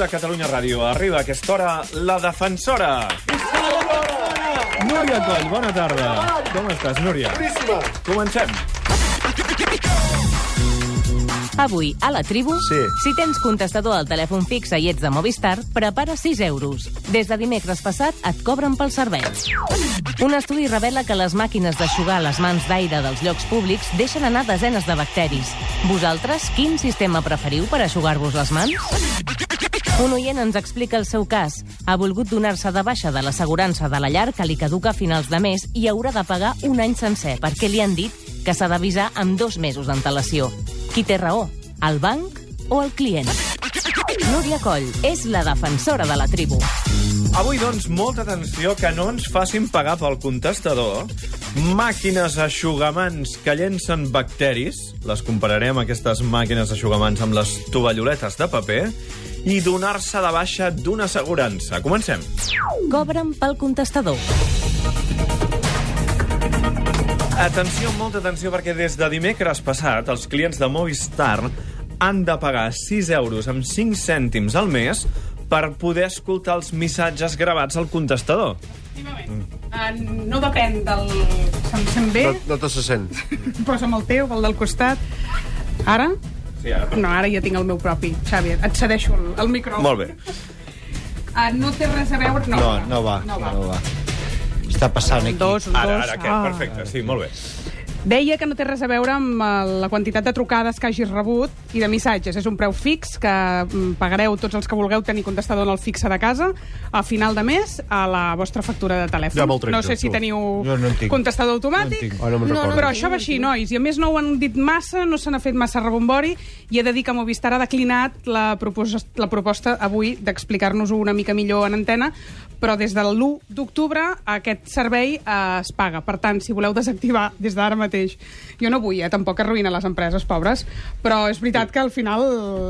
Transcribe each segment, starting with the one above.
De Catalunya Ràdio arriba a aquesta hora la defensora. Núria Coll, bona tarda. Com estàs, Núria? Boníssima. Comencem. Avui, a la tribu, Sí. si tens contestador al telèfon fixe i ets de Movistar, prepara 6 euros. Des de dimecres passat et cobren pel servei. Un estudi revela que les màquines d'aixugar les mans d'aire dels llocs públics deixen anar desenes de bacteris. Vosaltres, quin sistema preferiu per aixugar-vos les mans? Un oient ens explica el seu cas. Ha volgut donar-se de baixa de l'assegurança de la llar que li caduca a finals de mes i haurà de pagar un any sencer perquè li han dit que s'ha d'avisar amb dos mesos d'antelació. Qui té raó? El banc o el client? Núria Coll és la defensora de la tribu. Avui, doncs, molta atenció que no ens facin pagar pel contestador màquines aixugamans que llencen bacteris, les compararem, aquestes màquines aixugamans, amb les tovalloletes de paper, i donar-se de baixa d'una assegurança. Comencem. Cobren pel contestador. Atenció, molta atenció, perquè des de dimecres passat els clients de Movistar han de pagar 6 euros amb 5 cèntims al mes per poder escoltar els missatges gravats al contestador. Efectivament. Uh, no depèn del... Se'm sent bé, No, no te se sent. posa'm el teu, el del costat. Ara? Sí, ara. No, ara ja tinc el meu propi. Xavi, et cedeixo el, el micròfon. Molt bé. Uh, no té res a veure... No, No, no va, No va. no va. Està passant aquí. Dos, un Ara, dos. ara, aquest, Ah. perfecte. Sí, molt bé. Deia que no té res a veure amb eh, la quantitat de trucades que hagis rebut i de missatges. És un preu fix que mm, pagareu tots els que vulgueu tenir contestador en el fixe de casa a final de mes a la vostra factura de telèfon. Ja trec, no sé si teniu Jo no contestador No en automàtic. Ah, no me'n recordo. però això va així, nois. I a més no ho han dit massa, no se n'ha fet massa rebombori, i he de dir que Movistar ha declinat la proposta, la proposta avui d'explicar-nos-ho una mica millor en antena, però des de l'1 d'octubre aquest servei eh, es paga. Per tant, si voleu desactivar des d'ara mateix... Jo no vull, eh, tampoc arruïnar les empreses pobres, però és veritat que al final,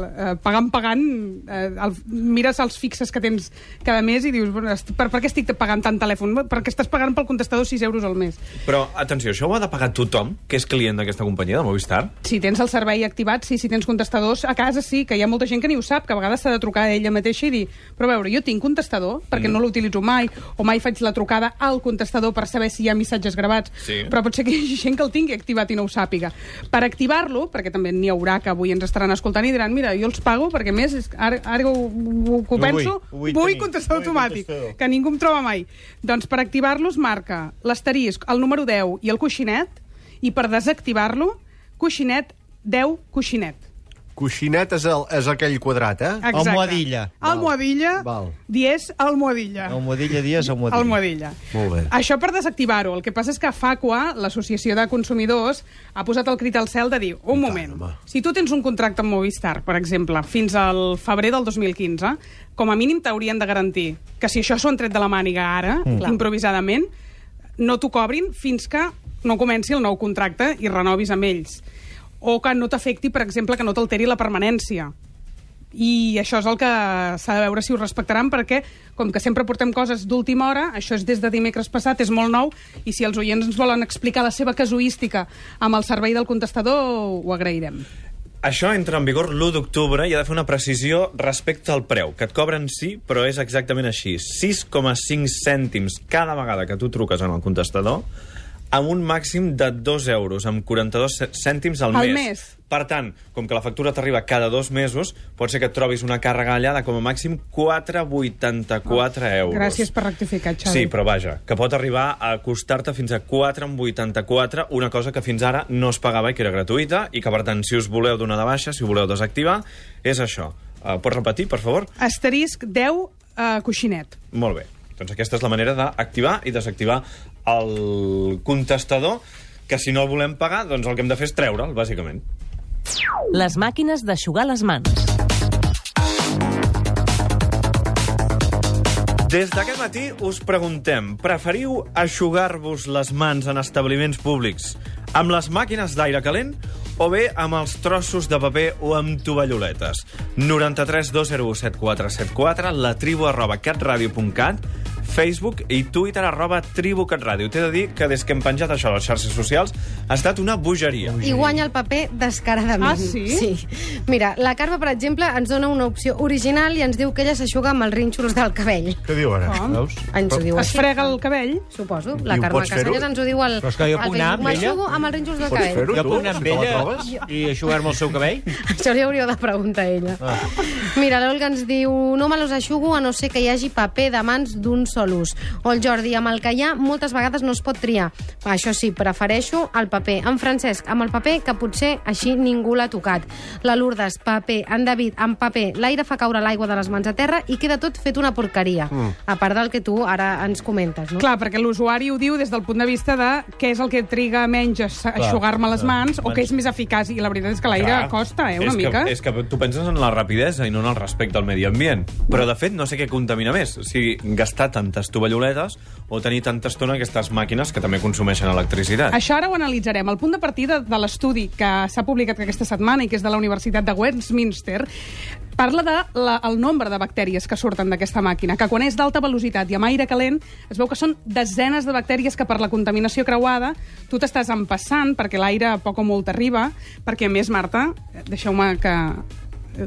eh, pagant, pagant, eh, el, mires els fixes que tens cada mes i dius, bueno, per, per què estic pagant tant telèfon? Perquè estàs pagant pel contestador 6 euros al mes. Però, atenció, això ho ha de pagar tothom que és client d'aquesta companyia, de Movistar? Si tens el servei activat, sí, si tens contestadors, a casa sí, que hi ha molta gent que ni ho sap, que a vegades s'ha de trucar a ella mateixa i dir, però a veure, jo tinc contestador, perquè no l'utilitzo mai, o mai faig la trucada al contestador per saber si hi ha missatges gravats, Sí. però pot ser que hi hagi gent que el tingui activat i no ho sàpiga. Per activar-lo, perquè també n'hi haurà que avui ens estaran escoltant i diran, mira, jo els pago perquè més, és- ara, ara ho, ho, ho No penso, vull, vull vull tenir, contestador vull automàtic, contestador. que ningú em troba mai. Doncs per activar-los marca l'asterisc, el número 10 i el coixinet, i per desactivar-lo, coixinet 10 coixinet. Coixinet és, el, és aquell quadrat, eh? Exacte. Almohadilla. Val. Almohadilla. Val. Dies almohadilla. Almohadilla dies, almohadilla. Almohadilla. Molt bé. Això per desactivar-ho. El que passa és que Facua, l'Associació de Consumidors, ha posat el crit al cel de dir, un moment, home. si tu tens un contracte amb Movistar, per exemple, fins al febrer del 2015, com a mínim t'haurien de garantir que si això s'ho han tret de la màniga ara, mm. improvisadament, no t'ho cobrin fins que no comenci el nou contracte i renovis amb ells. O que no t'afecti, per exemple, que no t'alteri la permanència. I això és el que s'ha de veure si ho respectaran, perquè, com que sempre portem coses d'última hora, això és des de dimecres passat, és molt nou, i si els oients ens volen explicar la seva casuística amb el servei del contestador, ho agrairem. Això entra en vigor l'1 d'octubre i ha de fer una precisió respecte al preu, que et cobren sí, però és exactament així. 6,5 cèntims cada vegada que tu truques en el contestador, amb un màxim de 2 euros, amb 42 cè- cèntims al, Al mes. mes. Per tant, com que la factura t'arriba cada dos mesos, pot ser que et trobis una càrrega allà de com a màxim 4,84 euros. Gràcies per rectificar, Xavi. Sí, però vaja, que pot arribar a costar-te fins a 4,84, una cosa que fins ara no es pagava i que era gratuïta, i que, per tant, si us voleu donar de baixa, si voleu desactivar, és això. Uh, pots repetir, per favor? Asterisc 10 uh, coixinet. Molt bé. Doncs aquesta és la manera d'activar i desactivar el contestador, que si no el volem pagar, doncs el que hem de fer és treure'l, bàsicament. Les màquines d'aixugar les mans. Des d'aquest matí us preguntem, preferiu aixugar-vos les mans en establiments públics amb les màquines d'aire calent o bé amb els trossos de paper o amb tovalloletes? 93 201 7474, la tribu arroba catradio.cat, Facebook i Twitter, arroba tribucatradio. T'he de dir que des que hem penjat això a les xarxes socials ha estat una bogeria. I guanya el paper descaradament. Ah, sí? Sí. Mira, la Carme, per exemple, ens dona una opció original i ens diu que ella s'aixuga amb els rínxols del cabell. Què diu ara? Com? Veus? Ens ho diu Es així. frega el cabell? Suposo. La I Carme? Castells ens ho diu al, Però és que jo al puc anar Facebook. amb ella? M'aixugo amb els rínxols del cabell. Jo puc anar amb ella i aixugar-me el seu cabell? Això li hauríeu de preguntar a ella. Ah. Mira, l'Olga ens diu no me los aixugo a no ser que hi hagi paper de mans d'un sol ús. O el Jordi, amb el que hi ha, moltes vegades no es pot triar. Això sí, prefereixo el paper. En Francesc, amb el paper, que potser així ningú l'ha tocat. La Lourdes, paper. En David, amb paper. L'aire fa caure l'aigua de les mans a terra i queda tot fet una porqueria. Mm. A part del que tu ara ens comentes, no? Clar, perquè l'usuari ho diu des del punt de vista de què és el que triga menys a aixugar-me les mans o què és més eficaç. I la veritat és que l'aire costa, eh, una és mica. Que, és que tu penses en la rapidesa i no en el respecte al medi ambient. Però, de fet, no sé què contamina més. O sigui, gastar tantes tovalloletes o tenir tanta estona aquestes màquines que també consumeixen electricitat. Això ara ho analitzarem. El punt de partida de l'estudi que s'ha publicat aquesta setmana i que és de la Universitat de Westminster parla de la, el nombre de bactèries que surten d'aquesta màquina, que quan és d'alta velocitat i amb aire calent es veu que són desenes de bactèries que per la contaminació creuada tu t'estàs empassant perquè l'aire poc o molt t'arriba, perquè a més, Marta, deixeu-me que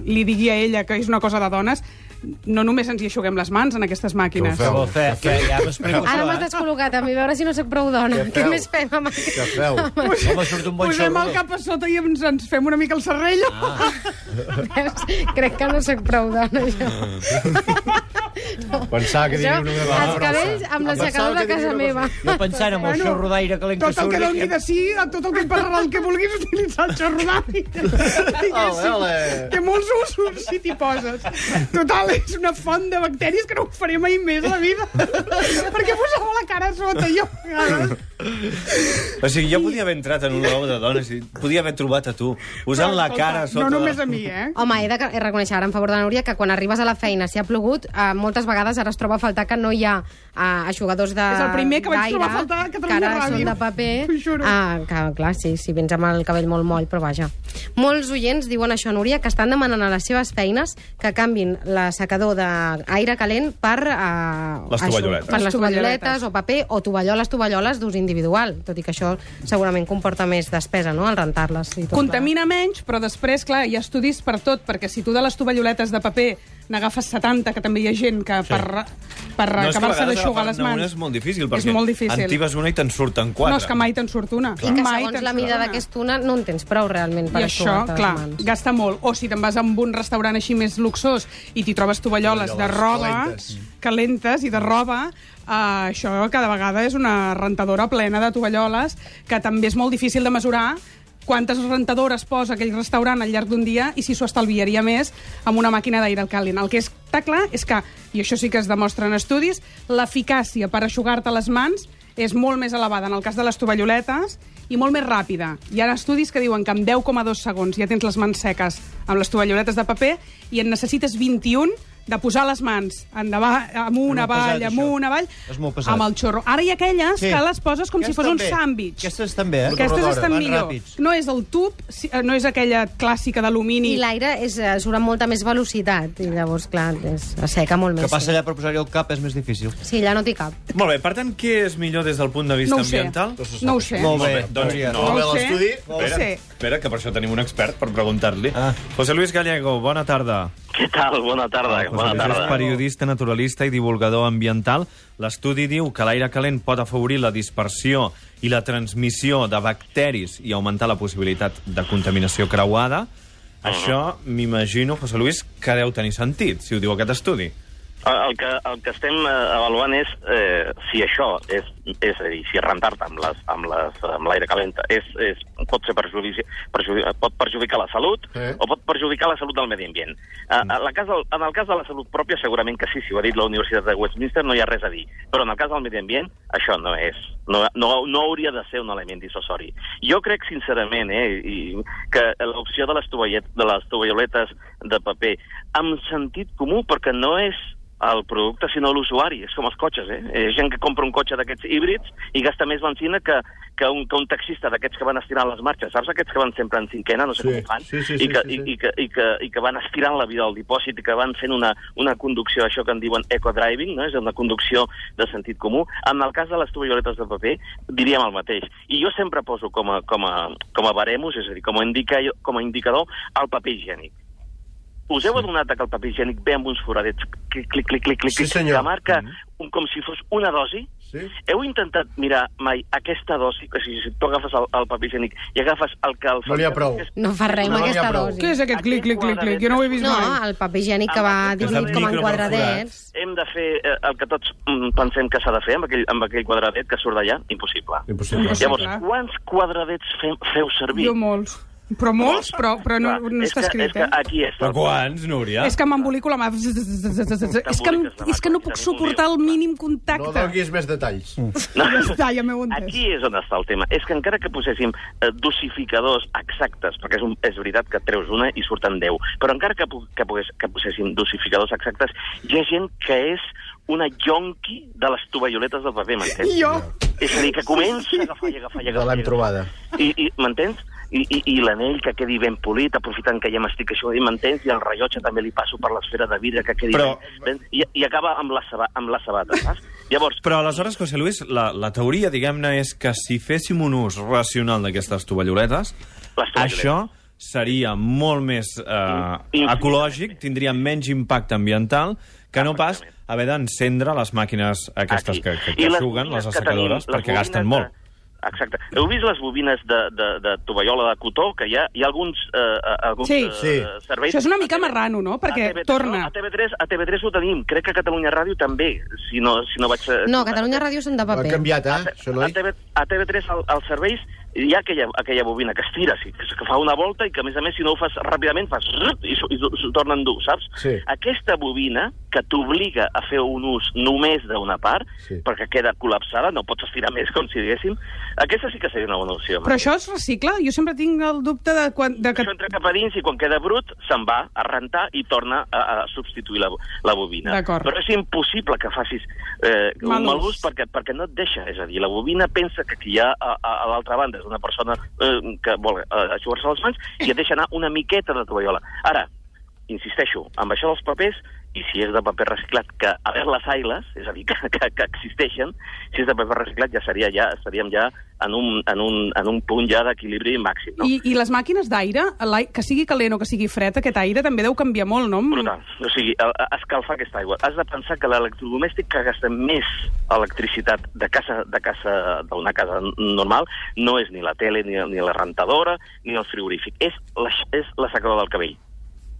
li digui a ella que és una cosa de dones, no només ens hi aixuguem les mans en aquestes màquines. Què ho Què vol fer? Que ja m'explico Ara m'has eh? descol·locat a mi, a veure si no sóc prou dona. Què Què feu? més fem amb aquest... Què feu? Home, surt un bon Posem el cap a sota i ens, ens fem una mica el serrello. Ah. Veus? Crec que no sóc prou dona, jo. Pensava que diria una cosa els cabells amb l'aixecador de casa meva. Jo pensant en el Bueno, xorro d'aire calent que Tot el que surt... doni de sí, a tot el que per el que vulguis utilitzar el xorro d'aire. Ole, ole. Té molts usos, si t'hi poses. Total, és una font de bacteris que no ho faré mai més a la vida. Perquè posava la cara a sota, jo. O sigui, jo podia haver entrat en un logo de dones i podia haver trobat a tu, posant la cara a sota... No només a mi, eh? Home, he de he de reconèixer ara en favor de la Núria que quan arribes a la feina, si ha plogut, eh, moltes vegades ara es troba a faltar que no hi ha eh, aixugadors de És el primer que vaig trobar a faltar a Catalunya que ara Ràdio. són de paper. Ah, que, clar, sí, si vens amb el cabell molt moll, però vaja. Molts oients diuen això, Núria, que estan demanant a les seves feines que canvin l'assecador d'aire calent per... Eh, Les tovalloletes. Per les tovalloletes o paper, o tovalloles, tovalloles d'ús individual, tot i que això segurament comporta més despesa, no?, el rentar-les. i tot Contamina menys, però després, clar, hi ha estudis per tot, perquè si tu de les tovalloletes de paper n'agafes 70, que també hi ha gent que per, per No, és acabar-se d'aixugar les mans... una és molt difícil, És perquè molt difícil. en tibes una i te'n surten quatre. No, és que mai te'n surt una. I que mai segons la mida d'aquesta una no en tens prou realment per I això, aixugar-te clar, les mans. gasta molt. O si te'n vas a un restaurant així més luxós i t'hi trobes tovalloles de roba, calentes. calentes i de roba, uh, això cada vegada és una rentadora plena de tovalloles que també és molt difícil de mesurar quantes rentadores posa aquell restaurant al llarg d'un dia i si s'ho estalviaria més amb una màquina d'aire calent. El que està clar és que, i això sí que es demostra en estudis, l'eficàcia per aixugar-te les mans és molt més elevada en el cas de les tovalloletes i molt més ràpida. Hi ha estudis que diuen que en 10,2 segons ja tens les mans seques amb les tovalloletes de paper i en necessites 21 de posar les mans endavant, amunt, molt avall, pesat, amunt, això. avall, És molt pesat. amb el xorro. Ara hi ha aquelles Sí. que les poses com si Aquestes fos un sàndwich. Aquestes també, eh? Aquestes estan millor. ràpids. No és el tub, si- eh, no és aquella clàssica d'alumini. I l'aire és, eh, surt amb molta més velocitat, i llavors, clar, és, asseca molt Que més. passa sí. allà per posar-hi el cap és més difícil. Sí, allà no t'hi cap. Molt bé, per tant, què és millor des del punt de vista No ambiental? No ho sé. Molt bé. doncs no. No ho sé. No Espera, espera, que per això tenim un expert per preguntar-li. Ah. José Luis Gallego, bona tarda. Què tal? Bona tarda. José Bona Luis és tarda. periodista, naturalista i divulgador ambiental. L'estudi diu que l'aire calent pot afavorir la dispersió i la transmissió de bacteris i augmentar la possibilitat de contaminació creuada. Això, m'imagino, José Luis, que deu tenir sentit, si ho diu aquest estudi. El que, el que estem eh, avaluant és eh, si això és, és a dir, si rentar-te amb les- amb les- amb l'aire calent és, és, pot, ser perjudici, perjudi, pot perjudicar la salut Eh? o pot perjudicar la salut del medi ambient. Eh, en, la cas del, en el cas de la salut pròpia, segurament que sí, si ho ha dit la Universitat de Westminster, no hi ha res a dir. Però en el cas del medi ambient, això no és. No, no, no hauria de ser un element dissuasori. Jo crec, sincerament, eh, i, que l'opció de les, tovallet, de les tovalloletes de paper, amb sentit comú, perquè no és el producte, sinó l'usuari. És com els cotxes, eh? Hi ha gent que compra un cotxe d'aquests híbrids i gasta més benzina que, que, un, que un taxista d'aquests que van estirant les marxes. Saps aquests que van sempre en cinquena, no sé Sí, com fan? sí, sí, I, que, sí, sí. i, i, que, i, que, I que van estirant la vida del dipòsit i que van fent una, una conducció, això que en diuen eco-driving, no? és una conducció de sentit comú. En el cas de les tovalloletes de paper, diríem el mateix. I jo sempre poso com a, com a, com a baremos, és a dir, com a, indica, com a indicador, el paper higiènic. Us heu adonat que el paper higiènic ve amb uns foradets, clic, clic, clic, clic, clic, Sí, senyor. que marca un, com si fos una dosi? Sí. Heu intentat mirar mai aquesta dosi? O sigui, si tu agafes el, el paper higiènic i agafes el que... El No n'hi ha prou. No fa res No, ha aquesta dosi. Què és aquest clic, clic, clic, clic? Jo no ho he vist No, mai. el paper higiènic que va dividit com en quadradets. Hem de fer eh, el que tots mm, pensem que s'ha de fer amb aquell, amb aquell quadradet que surt d'allà? Impossible. Impossible. Impossible. Llavors, quants quadradets fem, feu servir? Jo molts. Però molts, però, però no, Clar, no és està que, escrit, eh? aquí és. Però quants, Núria? És que m'embolico la mà. És que, és que no puc suportar el mínim No contacte. donis més detalls. No. Ja està, ja m'heu entès. Aquí és on està el tema. És que encara que poséssim eh, dosificadors exactes, perquè és, un, és veritat que treus una i surten 10, però encara que, que, pogués, que poséssim dosificadors exactes, hi ha gent que és una yonqui de les tovalloletes del paper, m'entens? Jo. És a dir, que comença a agafar i agafar i agafar. l'hem i agafar. trobada. I, i m'entens? I, i, i l'anell que quedi ben polit, aprofitant que ja m'estic això, i m'entens? I el rellotge també li passo per l'esfera de vidre que quedi Però- ben, ben, i, i acaba amb la, saba, amb la sabata, saps? Llavors, Però aleshores, José Luis, la, la teoria, diguem-ne, és que si féssim un ús racional d'aquestes tovalloletes, això seria molt més eh, ecològic, tindria menys impacte ambiental que no pas haver d'encendre les màquines aquestes Aquí. que, que, que les juguen, les tenim, assecadores, les perquè gasten molt. Exacte. Heu vist les bobines de, de, de tovallola de cotó? Que hi ha, hi ha alguns, eh, alguns Sí. eh, Sí. serveis... Això és una mica marrano, no? Perquè a TV3, torna. No, a, TV3, a TV3 ho tenim. Crec que a Catalunya Ràdio també, si no, si no vaig... eh, No, Catalunya Ràdio són de Ho ha paper. canviat, eh? a, Això no a, TV, a TV3 al, als serveis hi ha aquella, aquella bobina que es tira, sí, que, fa una volta i que, a més a més, si no ho fas ràpidament, fas i, s'ho- torna a endur, saps? Sí. Aquesta bobina, que t'obliga a fer un ús només d'una part, Sí. perquè queda col·lapsada, no pots estirar més, com si diguéssim, aquesta sí que seria una bona opció. Però això es recicla? Jo sempre tinc el dubte de, quan, de que... Això entra cap a dins i quan queda brut se'n va a rentar i torna a, a substituir la, la bobina. Però és impossible que facis eh, Mal un mal ús. perquè, perquè no et deixa. És a dir, la bobina pensa que qui hi ha a, a, a l'altra banda és una persona eh, que vol eh, aixugar-se les mans i et deixa anar una miqueta de tovallola. Ara, insisteixo, amb això dels papers, i si és de paper reciclat, que a veure les ailes, és a dir, que, que, que existeixen, si és de paper reciclat ja seria ja estaríem ja en un, en un, en un punt ja d'equilibri màxim. No? I, I les màquines d'aire, que sigui calent o que sigui fred, aquest aire també deu canviar molt, no? Brutal. O sigui, escalfar aquesta aigua. Has de pensar que l'electrodomèstic que gasta més electricitat de casa de casa d'una casa normal no és ni la tele, ni, ni la rentadora, ni el frigorífic. És la, és la secadora del cabell.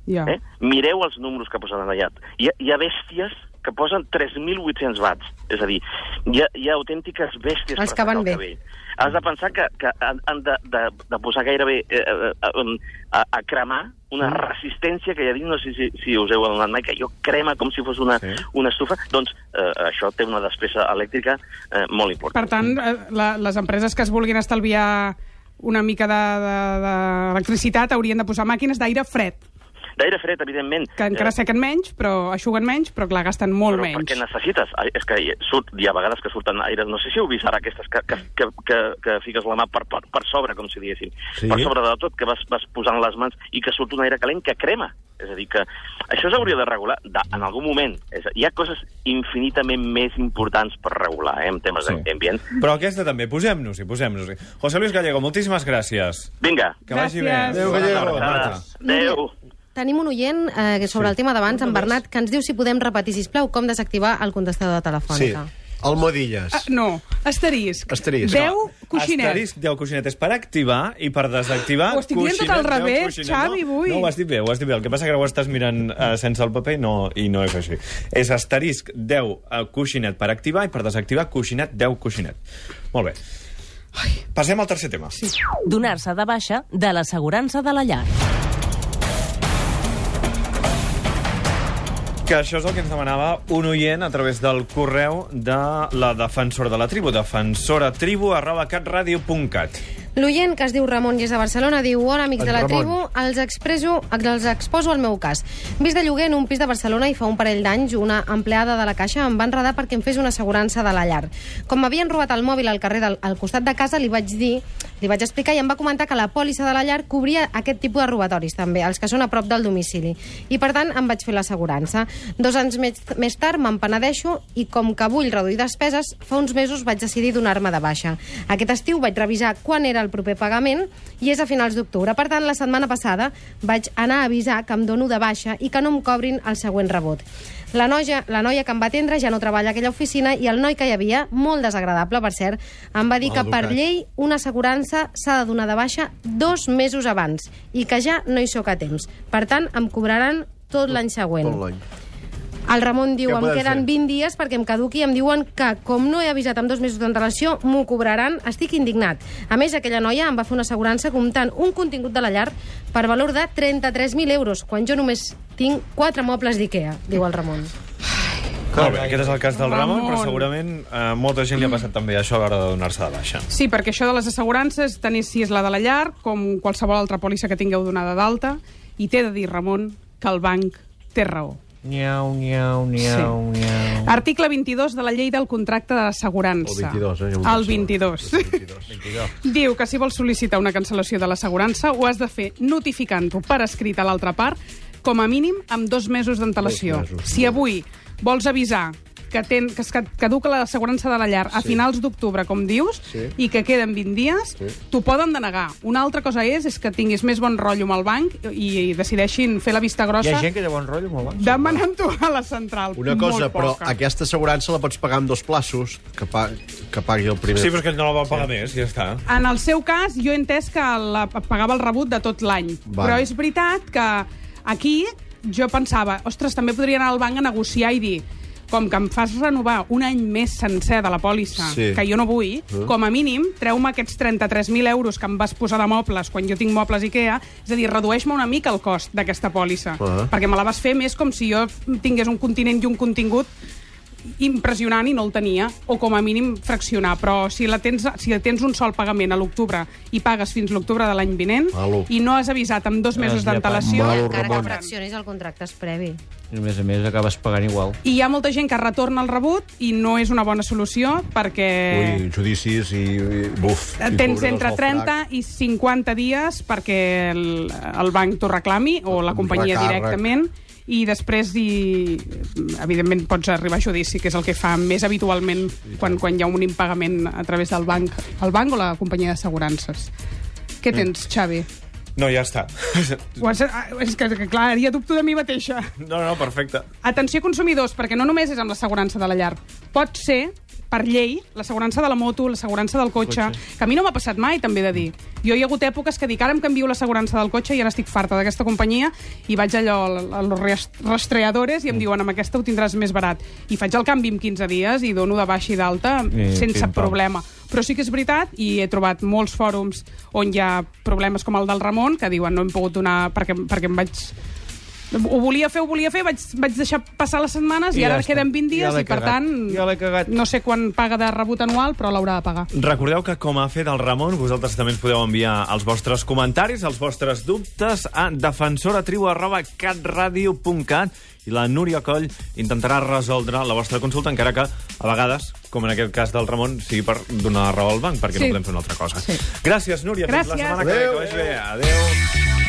Ja. Eh? Mireu els números que posen allà. Hi ha, hi ha bèsties que posen 3.800 watts. És a dir, hi ha, hi ha autèntiques bèsties Els per que van bé. cabell. Has de pensar que, que han, han de, de, de posar gairebé eh, eh, eh, a, a cremar una Mm. resistència que ha dins, no sé si, si us heu adonat mai, que jo crema com si fos una, Sí. una estufa. Doncs eh, això té una despesa elèctrica eh, molt important. Per tant, eh, la, les empreses que es vulguin estalviar una mica d'electricitat de, de, haurien de posar màquines d'aire fred, D'aire fred, evidentment. que encara eh, sequen menys, però aixuguen menys, però clar, gasten molt però menys. perquè necessites. És que hi- surt, hi ha vegades que surten aires... No sé si heu vist ara aquestes que, que, que, que, que fiques la mà per, per, per sobre, com si diguéssim. Sí. Per sobre de tot, que vas, vas posant les mans i que surt un aire calent que crema. És a dir, que això s'hauria de regular de, en algun moment. És, hi ha coses infinitament més importants per regular, eh, en temes Sí. d'ambient. Però aquesta també, posem-nos-hi, posem-nos-hi. José Luis Gallego, moltíssimes gràcies. Vinga. Que vagi Gràcies. bé. Adéu, Gallego. Marta. Adéu. Tenim un oient eh, sobre el tema d'abans, en Bernat, que ens diu si podem repetir, sisplau, com desactivar el contestador de Sí. telefònica. Almodilles. Ah, no, asterisc. Asterisc. 10 coixinet. Asterisc 10 coixinetes per activar i per desactivar... Ho estic dient tot al coixinet, 10 revés, coixinet. Xavi, no, avui. No, ho has dit bé, ho has dit bé. El que passa que ara ho estàs mirant uh, sense el paper no, i no és així. És asterisc 10 uh, coixinet per activar i per desactivar coixinet 10 coixinet. Molt bé. Passem al tercer tema. Sí. Donar-se de baixa de l'assegurança de la llar. Que això és el que ens demanava un oient a través del correu de la defensora de la tribu, defensoratribu arroba catradio.cat. L'oient, que es diu Ramon i és de Barcelona, diu Hola, amics En de la Ramon. tribu, els, expreso, els exposo el meu cas. Vist de lloguer en un pis de Barcelona i fa un parell d'anys, una empleada de la Caixa em va enredar perquè em fes una assegurança de la llar. Com m'havien robat el mòbil al carrer del, al costat de casa, li vaig dir, li vaig explicar i em va comentar que la pòlissa de la llar cobria aquest tipus de robatoris també, els que són a prop del domicili. I per tant em vaig fer l'assegurança. Dos anys més, més tard me'n penedeixo i com que vull reduir despeses, fa uns mesos vaig decidir donar-me de baixa. Aquest estiu vaig revisar quan era el proper pagament i és a finals d'octubre. Per tant, la setmana passada vaig anar a avisar que em dono de baixa i que no em cobrin el següent rebot. La noia, la noia que em va atendre ja no treballa a aquella oficina i el noi que hi havia, molt desagradable, per cert, em va dir Mal que per educat. llei una assegurança s'ha de donar de baixa dos mesos abans i que ja no hi sóc a temps. Per tant, em cobraran tot l'any següent. Tot l'any. El Ramon diu, em queden fer? 20 dies perquè em caduqui i em diuen que, com no he avisat amb dos mesos d'antelació, m'ho cobraran. Estic indignat. A més, aquella noia em va fer una assegurança comptant un contingut de la llar per valor de 33.000 euros, quan jo només tinc quatre mobles d'IKEA, diu el Ramon. Molt bé, aquest és el cas del Ramon, Ramon. però segurament eh, molta gent li ha passat també això a l'hora de donar-se de baixa. Sí, perquè això de les assegurances, tant és si és la de la llar com qualsevol altra pòlissa que tingueu donada d'alta, i t'he de dir, Ramon, que el banc té raó. Niau, niau, niau, Sí. niau. Article 22 de la llei del contracte d'assegurança. El 22, eh? El 22. El 22. Diu que si vols sol·licitar una cancel·lació de l'assegurança ho has de fer notificant-ho per escrit a l'altra part com a mínim amb dos mesos d'antelació. Si avui vols avisar que, ten, que es ca- caduca l'assegurança de la llar a Sí. finals d'octubre, com dius, Sí. i que queden 20 dies, Sí. t'ho poden denegar. Una altra cosa és, és que tinguis més bon rotllo amb el banc i, i decideixin fer la vista Hi grossa ha gent que té bon rotllo amb el banc. demanant-ho a la central. Una cosa, però aquesta assegurança la pots pagar en dos plaços, que, pa que pagui el primer. Sí, però és que no la va pagar més, ja està. En el seu cas, jo he entès que la, pagava el rebut de tot l'any. Però és veritat que aquí jo pensava, ostres, també podria anar al banc a negociar i dir com que em fas renovar un any més sencer de la pòlissa, Sí. que jo no vull, Uh. com a mínim, treu-me aquests 33.000 euros que em vas posar de mobles quan jo tinc mobles IKEA, és a dir, redueix-me una mica el cost d'aquesta pòlissa, Uh. perquè me la vas fer més com si jo tingués un continent i un contingut impressionant i no el tenia, o com a mínim fraccionar. Però si, la tens, si tens un sol pagament a l'octubre i pagues fins l'octubre de l'any vinent Malo. i no has avisat amb dos mesos d'antelació... Encara que fraccionis el contracte és previ. I a més a més acabes pagant igual. I hi ha molta gent que retorna el rebut i no és una bona solució perquè Ui, judicis i... i buf. i tens cobradors entre del 30 frac. i 50 dies perquè el, el banc t'ho reclami o la companyia recàrrec. directament i després, hi, evidentment, pots arribar a judici, que és el que fa més habitualment quan, quan hi ha un impagament a través del banc, el banc o la companyia d'assegurances. Què tens, Xavi? No, ja està. Ho has, ah, és que, que, clar, ja dubto de mi mateixa. No, no, perfecte. Atenció consumidors, perquè no només és amb l'assegurança de la llar. Pot ser, per llei, l'assegurança de la moto, l'assegurança del cotxe, que a mi no m'ha passat mai, també he de dir. Jo hi ha hagut èpoques que dic, ara em canvio l'assegurança del cotxe i ara estic farta d'aquesta companyia i vaig allò a los res- rastreadores i em diuen, amb aquesta ho tindràs més barat. I faig el canvi en 15 dies i dono de baixa i d'alta I sense problema. Però sí que és veritat, i he trobat molts fòrums on hi ha problemes com el del Ramon, que diuen no hem pogut donar perquè, perquè em vaig ho volia fer, ho volia fer, vaig, vaig deixar passar les setmanes i, I ja ara està. queden 20 dies Ja i, per cagat. tant, Ja cagat. no sé quan paga de rebut anual, però l'haurà de pagar. Recordeu que, com ha fet el Ramon, vosaltres també ens podeu enviar els vostres comentaris, els vostres dubtes a defensoratribu.catradio.cat i la Núria Coll intentarà resoldre la vostra consulta, encara que, a vegades, com en aquest cas del Ramon, sigui per donar raó al banc, perquè Sí. no podem fer una altra cosa. Sí. Gràcies, Núria. Fins la Gràcies. setmana que ve. Que vagi bé. Adéu.